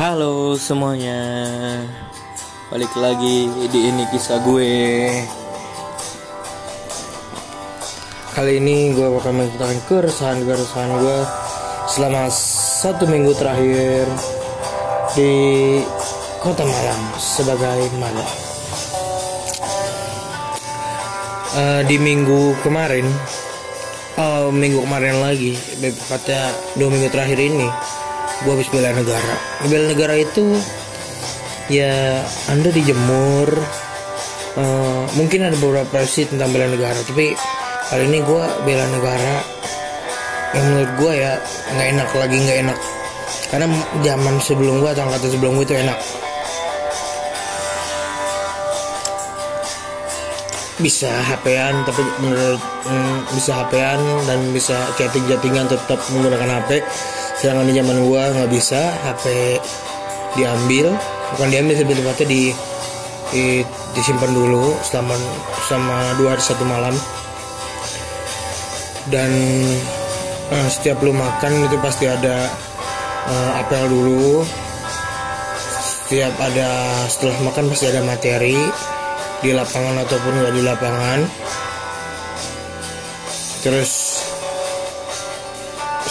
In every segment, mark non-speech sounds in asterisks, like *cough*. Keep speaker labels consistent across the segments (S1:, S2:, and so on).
S1: Halo semuanya. Balik lagi di ini kisah gue. Kali ini gue bakal menceritakan keresahan-keresahan gue Selama satu minggu terakhir Di kota Malang Sebagai Malang Eh, Di minggu kemarin Oh, minggu kemarin lagi Tepatnya dua minggu terakhir ini gue habis bela negara. Bela negara itu ya anda dijemur Eh, mungkin ada beberapa versi tentang bela negara tapi kali ini gue bela negara yang menurut gue ya nggak enak lagi nggak enak. Karena zaman sebelum gue atau angkatan sebelum gue itu enak. Bisa HP-an tapi menurut mm, bisa HP-an dan bisa chatting-chattingan tetap menggunakan HP sedangkan di zaman gua nggak bisa HP diambil. Bukan diambil sih lebih tepatnya di, di disimpan dulu selama selama dua hari satu malam. Dan eh, setiap lu makan itu pasti ada eh, apel dulu. Setiap ada setelah makan pasti ada materi di lapangan ataupun nggak di lapangan. Terus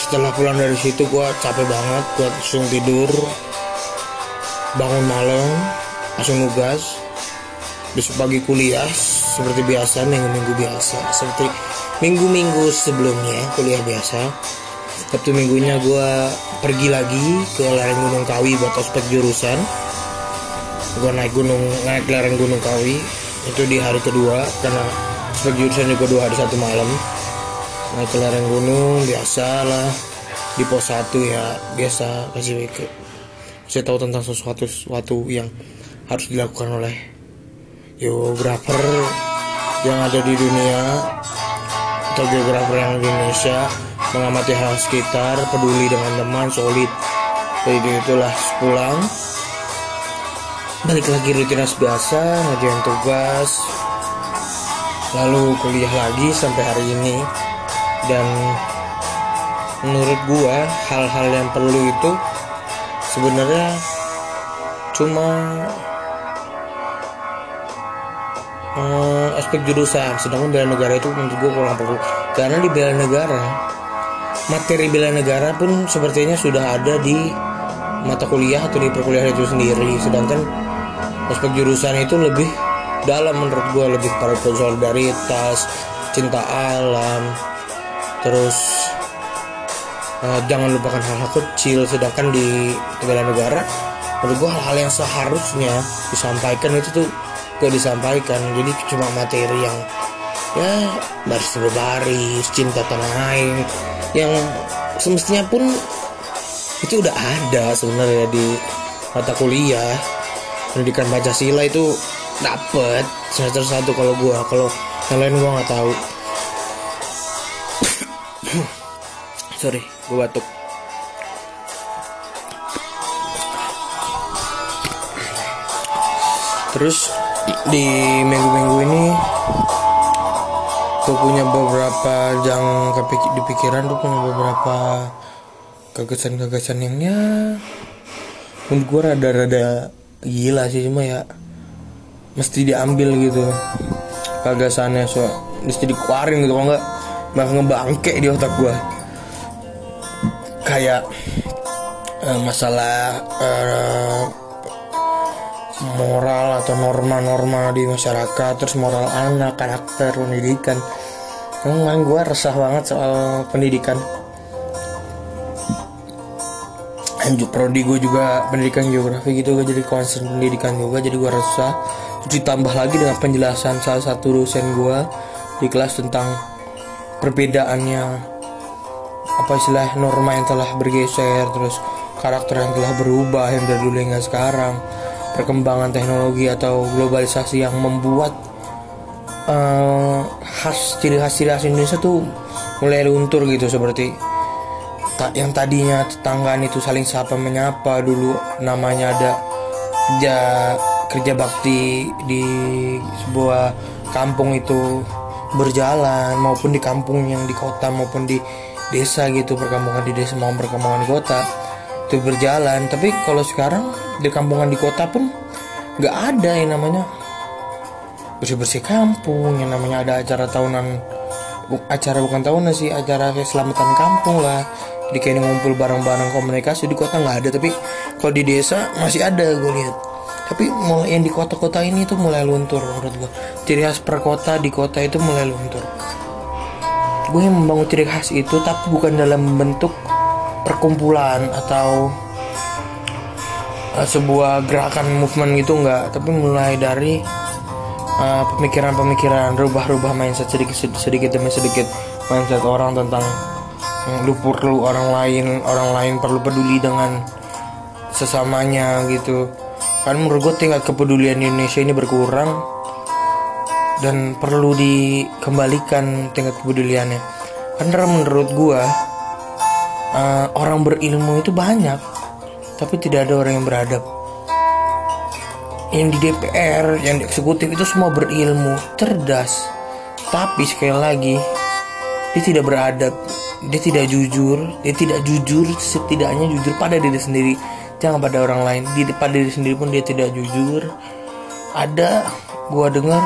S1: setelah pulang dari situ gua capek banget gua langsung tidur bangun malam langsung nugas. Besok pagi kuliah seperti biasa minggu-minggu biasa. Seperti minggu-minggu sebelumnya kuliah biasa. Sabtu minggunya gua pergi lagi ke lereng Gunung Kawi buat ospek jurusan. Gue naik gunung naik lereng gunung kawi itu di hari kedua karena sebagai jurusan juga dua hari satu malam naik ke lereng gunung biasa lah. Di pos satu ya biasa kasih ke saya tahu tentang sesuatu sesuatu yang harus dilakukan oleh geografer yang ada di dunia atau geografer yang di Indonesia mengamati hal sekitar peduli dengan teman solid. Jadi itulah pulang balik lagi rutinitas biasa ngerjain tugas. Lalu kuliah lagi sampai hari ini dan menurut gua hal-hal yang perlu itu sebenarnya cuma eh, aspek jurusan. Sedangkan bela negara itu menurut gua kurang perlu. Karena di bela negara materi bela negara pun sepertinya sudah ada di mata kuliah atau di perkuliahan itu sendiri. Sedangkan aspek jurusan itu lebih dalam menurut gue lebih pada solidaritas cinta alam terus eh, jangan lupakan hal-hal kecil sedangkan di bela negara menurut gue hal-hal yang seharusnya disampaikan itu tuh gak disampaikan. Jadi cuma materi yang ya baris berbaris cinta tanah air yang semestinya pun itu udah ada sebenarnya di mata kuliah. Pendidikan Pancasila itu dapet semester satu kalau gua. Kalau yang lain gua nggak tahu *coughs* sorry gua batuk. Terus di minggu-minggu ini gue punya beberapa yang kepikir di pikiran tuh punya beberapa gagasan-gagasan yang ya menurut gue rada-rada gila sih cuma ya mesti diambil gitu. Gagasannya so mesti dikeluarin gitu kalau nggak bakal ngebangke di otak gue kayak eh, masalah eh, moral atau norma-norma di masyarakat terus moral anak karakter pendidikan. Emang gue resah banget soal pendidikan. Lanjut prodi gue juga pendidikan geografi gitu gue jadi concern pendidikan juga jadi gue resah. Ditambah lagi dengan penjelasan salah satu dosen gue di kelas tentang perbedaannya apa istilah norma yang telah bergeser terus karakter yang telah berubah yang dari dulu hingga sekarang perkembangan teknologi atau globalisasi yang membuat eh, khas ciri khas ciri khas Indonesia tuh mulai luntur gitu seperti tak yang tadinya tetanggaan itu saling sapa menyapa dulu namanya ada kerja kerja bakti di sebuah kampung itu berjalan maupun di kampung yang di kota maupun di desa gitu perkampungan di desa maupun perkampungan di kota itu berjalan. Tapi kalau sekarang di kampungan di kota pun nggak ada yang namanya bersih bersih kampung. Yang namanya ada acara tahunan acara bukan tahunan sih acara keselamatan kampung lah. Di kayak ngumpul bareng-bareng komunikasi di kota nggak ada. Tapi kalau di desa masih ada gue lihat tapi mulai yang di kota-kota ini tuh mulai luntur menurut gue ciri khas per kota di kota itu mulai luntur. Gue yang membangun ciri khas itu tapi bukan dalam bentuk perkumpulan atau uh, sebuah gerakan movement gitu enggak. Tapi mulai dari uh, pemikiran-pemikiran rubah-rubah mindset sedikit sedikit demi sedikit. Mindset orang tentang um, lu perlu orang lain orang lain perlu peduli dengan sesamanya gitu kan menurut gue tingkat kepedulian Indonesia ini berkurang dan perlu dikembalikan tingkat kepeduliannya. Karena menurut gue uh, orang berilmu itu banyak tapi tidak ada orang yang beradab. Yang di DPR yang di eksekutif itu semua berilmu cerdas. Tapi sekali lagi dia tidak beradab dia tidak jujur dia tidak jujur setidaknya jujur pada diri sendiri jangan pada orang lain. Di pada diri sendiri pun dia tidak jujur. Ada gua dengar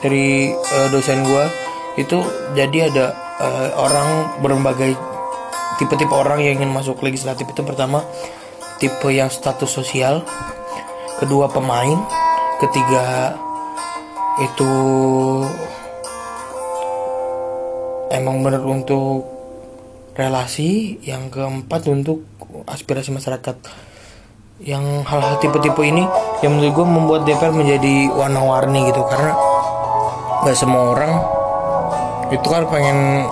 S1: dari uh, dosen gua itu jadi ada uh, orang berbagai tipe-tipe orang yang ingin masuk legislatif. Itu pertama tipe yang status sosial. Kedua pemain. Ketiga itu emang benar untuk relasi. Yang keempat untuk aspirasi masyarakat yang hal-hal tipe-tipe ini yang menurut gue membuat DPR menjadi warna-warni gitu. Karena gak semua orang itu kan pengen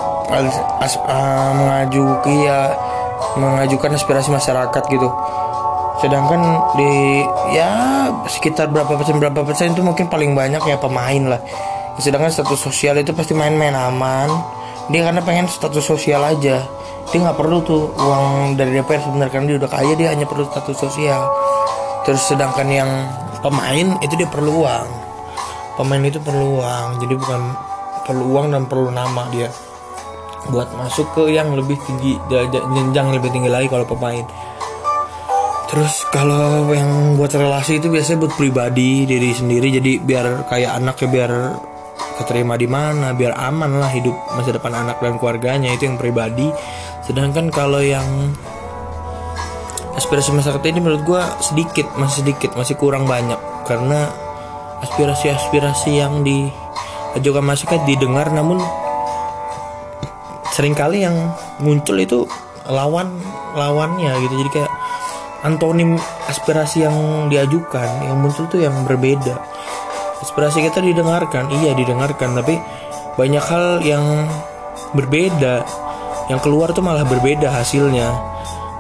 S1: as, uh, mengaju ya mengajukan aspirasi masyarakat gitu. Sedangkan di ya sekitar berapa persen berapa persen itu mungkin paling banyak ya pemain lah. Sedangkan status sosial itu pasti main-main aman. Dia karena pengen status sosial aja dia nggak perlu tuh uang dari DPR sebenarnya karena dia udah kaya dia hanya perlu status sosial. Terus sedangkan yang pemain itu dia perlu uang. Pemain itu perlu uang jadi bukan perlu uang dan perlu nama dia. Buat masuk ke yang lebih tinggi jenjang lebih tinggi lagi kalau pemain. Terus kalau yang buat relasi itu biasanya buat pribadi diri sendiri jadi biar kayak anak ya biar keterima di mana biar aman lah hidup masa depan anak dan keluarganya itu yang pribadi. Sedangkan kalau yang aspirasi masyarakat ini menurut gue sedikit masih sedikit masih kurang banyak. Karena aspirasi-aspirasi yang diajukan masyarakat didengar namun sering kali yang muncul itu lawan lawannya gitu. Jadi kayak antonim aspirasi yang diajukan yang muncul tuh yang berbeda aspirasi kita didengarkan. Iya didengarkan tapi banyak hal yang berbeda. Yang keluar tuh malah berbeda hasilnya.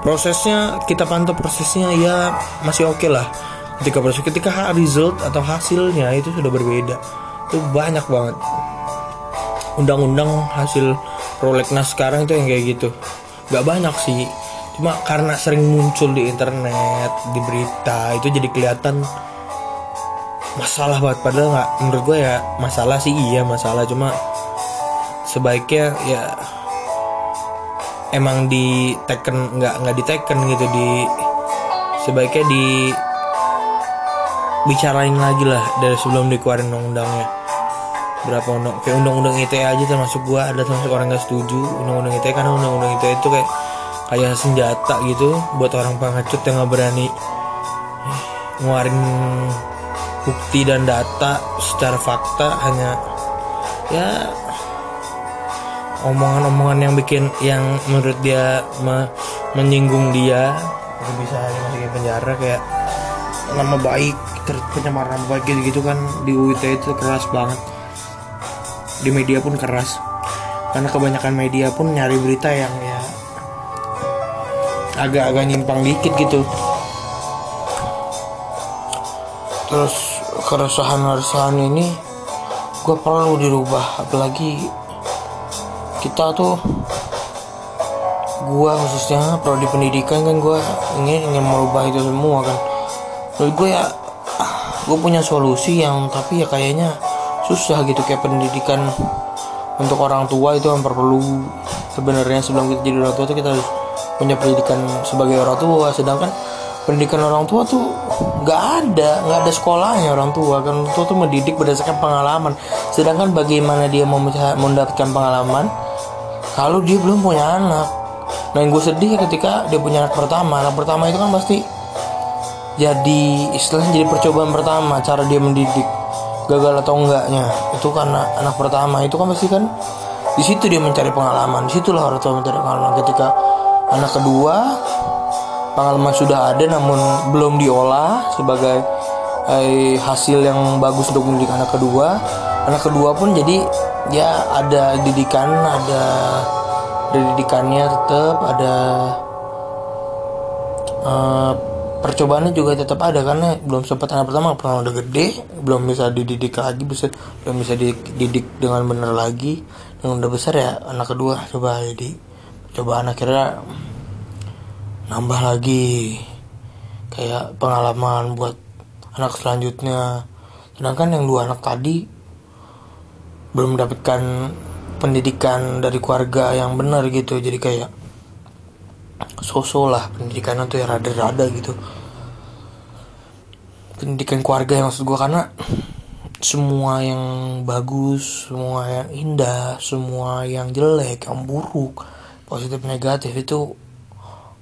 S1: Prosesnya kita pantau prosesnya ya masih oke okay lah. Ketika proses ketika result atau hasilnya itu sudah berbeda. Itu banyak banget. Undang-undang hasil prolegnas sekarang itu yang kayak gitu. Gak banyak sih. Cuma karena sering muncul di internet di berita itu jadi kelihatan masalah banget. Padahal nggak menurut gue ya masalah sih iya masalah. Cuma sebaiknya ya emang di teken nggak nggak di teken gitu di sebaiknya di bicarain lagi lah dari sebelum dikeluarin undang-undangnya. Berapa undang kayak undang-undang ITE aja termasuk gua ada termasuk orang gak setuju undang-undang ITE karena undang-undang ITE itu kayak kayak senjata gitu buat orang pengecut yang nggak berani eh, ngeluarin bukti dan data secara fakta hanya ya omongan-omongan yang bikin yang menurut dia me, menyinggung dia. Bisa dimasukin penjara kayak nama baik pencemaran nama baik gitu, gitu kan di UIT itu keras banget. Di media pun keras. Karena kebanyakan media pun nyari berita yang ya agak-agak nyimpang dikit gitu. Terus keresahan-keresahan ini gue perlu dirubah. Apalagi kita tuh gue khususnya prodi pendidikan kan gue ingin ingin merubah itu semua kan. Menurut gue ya gue punya solusi yang tapi ya kayaknya susah gitu. Kayak pendidikan untuk orang tua itu yang perlu sebenarnya sebelum kita jadi orang tua itu kita harus punya pendidikan sebagai orang tua. Sedangkan pendidikan orang tua tuh nggak ada nggak ada sekolahnya orang tua. Kan orang tua tuh mendidik berdasarkan pengalaman. Sedangkan bagaimana dia mau mendapatkan pengalaman? Kalau dia belum punya anak. Nah yang gue sedih ketika dia punya anak pertama. Anak pertama itu kan pasti jadi istilahnya jadi percobaan pertama cara dia mendidik. Gagal atau enggaknya. Itu karena anak pertama itu kan pasti kan di situ dia mencari pengalaman. Di situlah orang tua mencari pengalaman. Ketika anak kedua pengalaman sudah ada namun belum diolah sebagai eh, hasil yang bagus untuk mendidik anak kedua. Anak kedua pun jadi ya ada didikan ada, didikannya tetap ada uh, percobaannya juga tetap ada karena belum sempat anak pertama pernah udah gede belum bisa dididik lagi bisa belum bisa dididik dengan benar lagi. Yang udah besar ya anak kedua coba jadi coba anak kira nambah lagi. Kayak pengalaman buat anak selanjutnya. Sedangkan yang dua anak tadi belum mendapatkan pendidikan dari keluarga yang benar gitu. Jadi kayak sosok lah pendidikannya tuh ya rada-rada gitu. Pendidikan keluarga yang maksud gue karena semua yang bagus semua yang indah semua yang jelek yang buruk positif negatif itu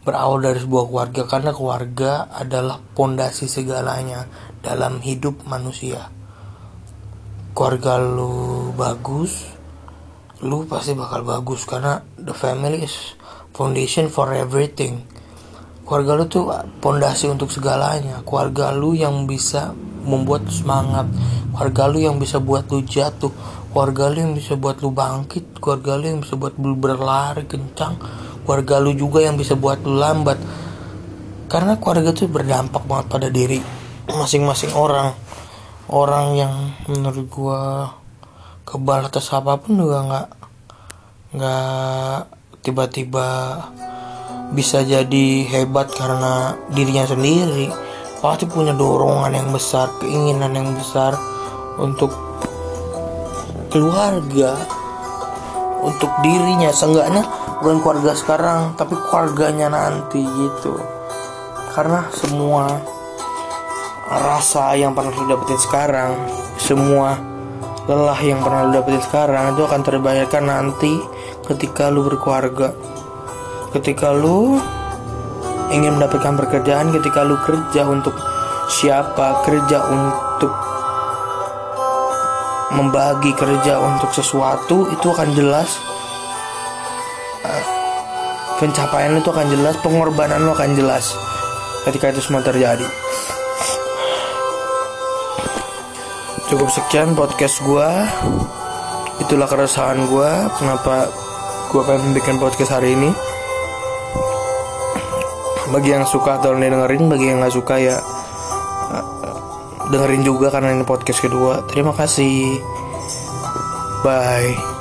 S1: berawal dari sebuah keluarga karena keluarga adalah pondasi segalanya dalam hidup manusia. Keluarga lu bagus lu pasti bakal bagus karena the family is foundation for everything. Keluarga lu tuh pondasi untuk segalanya. Keluarga lu yang bisa membuat semangat. Keluarga lu yang bisa buat lu jatuh. Keluarga lu yang bisa buat lu bangkit. Keluarga lu yang bisa buat lu berlari kencang keluarga lu juga yang bisa buat lu lambat. Karena keluarga tuh berdampak banget pada diri masing-masing orang. Orang yang menurut gua kebal atas apa pun juga nggak nggak tiba-tiba bisa jadi hebat karena dirinya sendiri. Pasti punya dorongan yang besar keinginan yang besar untuk keluarga untuk dirinya. Seenggaknya bukan keluarga sekarang tapi keluarganya nanti gitu. Karena semua rasa yang pernah lu dapetin sekarang semua lelah yang pernah lu dapetin sekarang itu akan terbayarkan nanti ketika lu berkeluarga. Ketika lu ingin mendapatkan pekerjaan ketika lu kerja untuk siapa? Kerja untuk membagi kerja untuk sesuatu itu akan jelas. Eh, pencapaian itu akan jelas pengorbanan lu akan jelas ketika itu semua terjadi. Cukup sekian podcast gue itulah keresahan gue kenapa gue pengen bikin podcast hari ini. Bagi yang suka atau dengerin bagi yang nggak suka ya dengerin juga karena ini podcast kedua. Terima kasih. Bye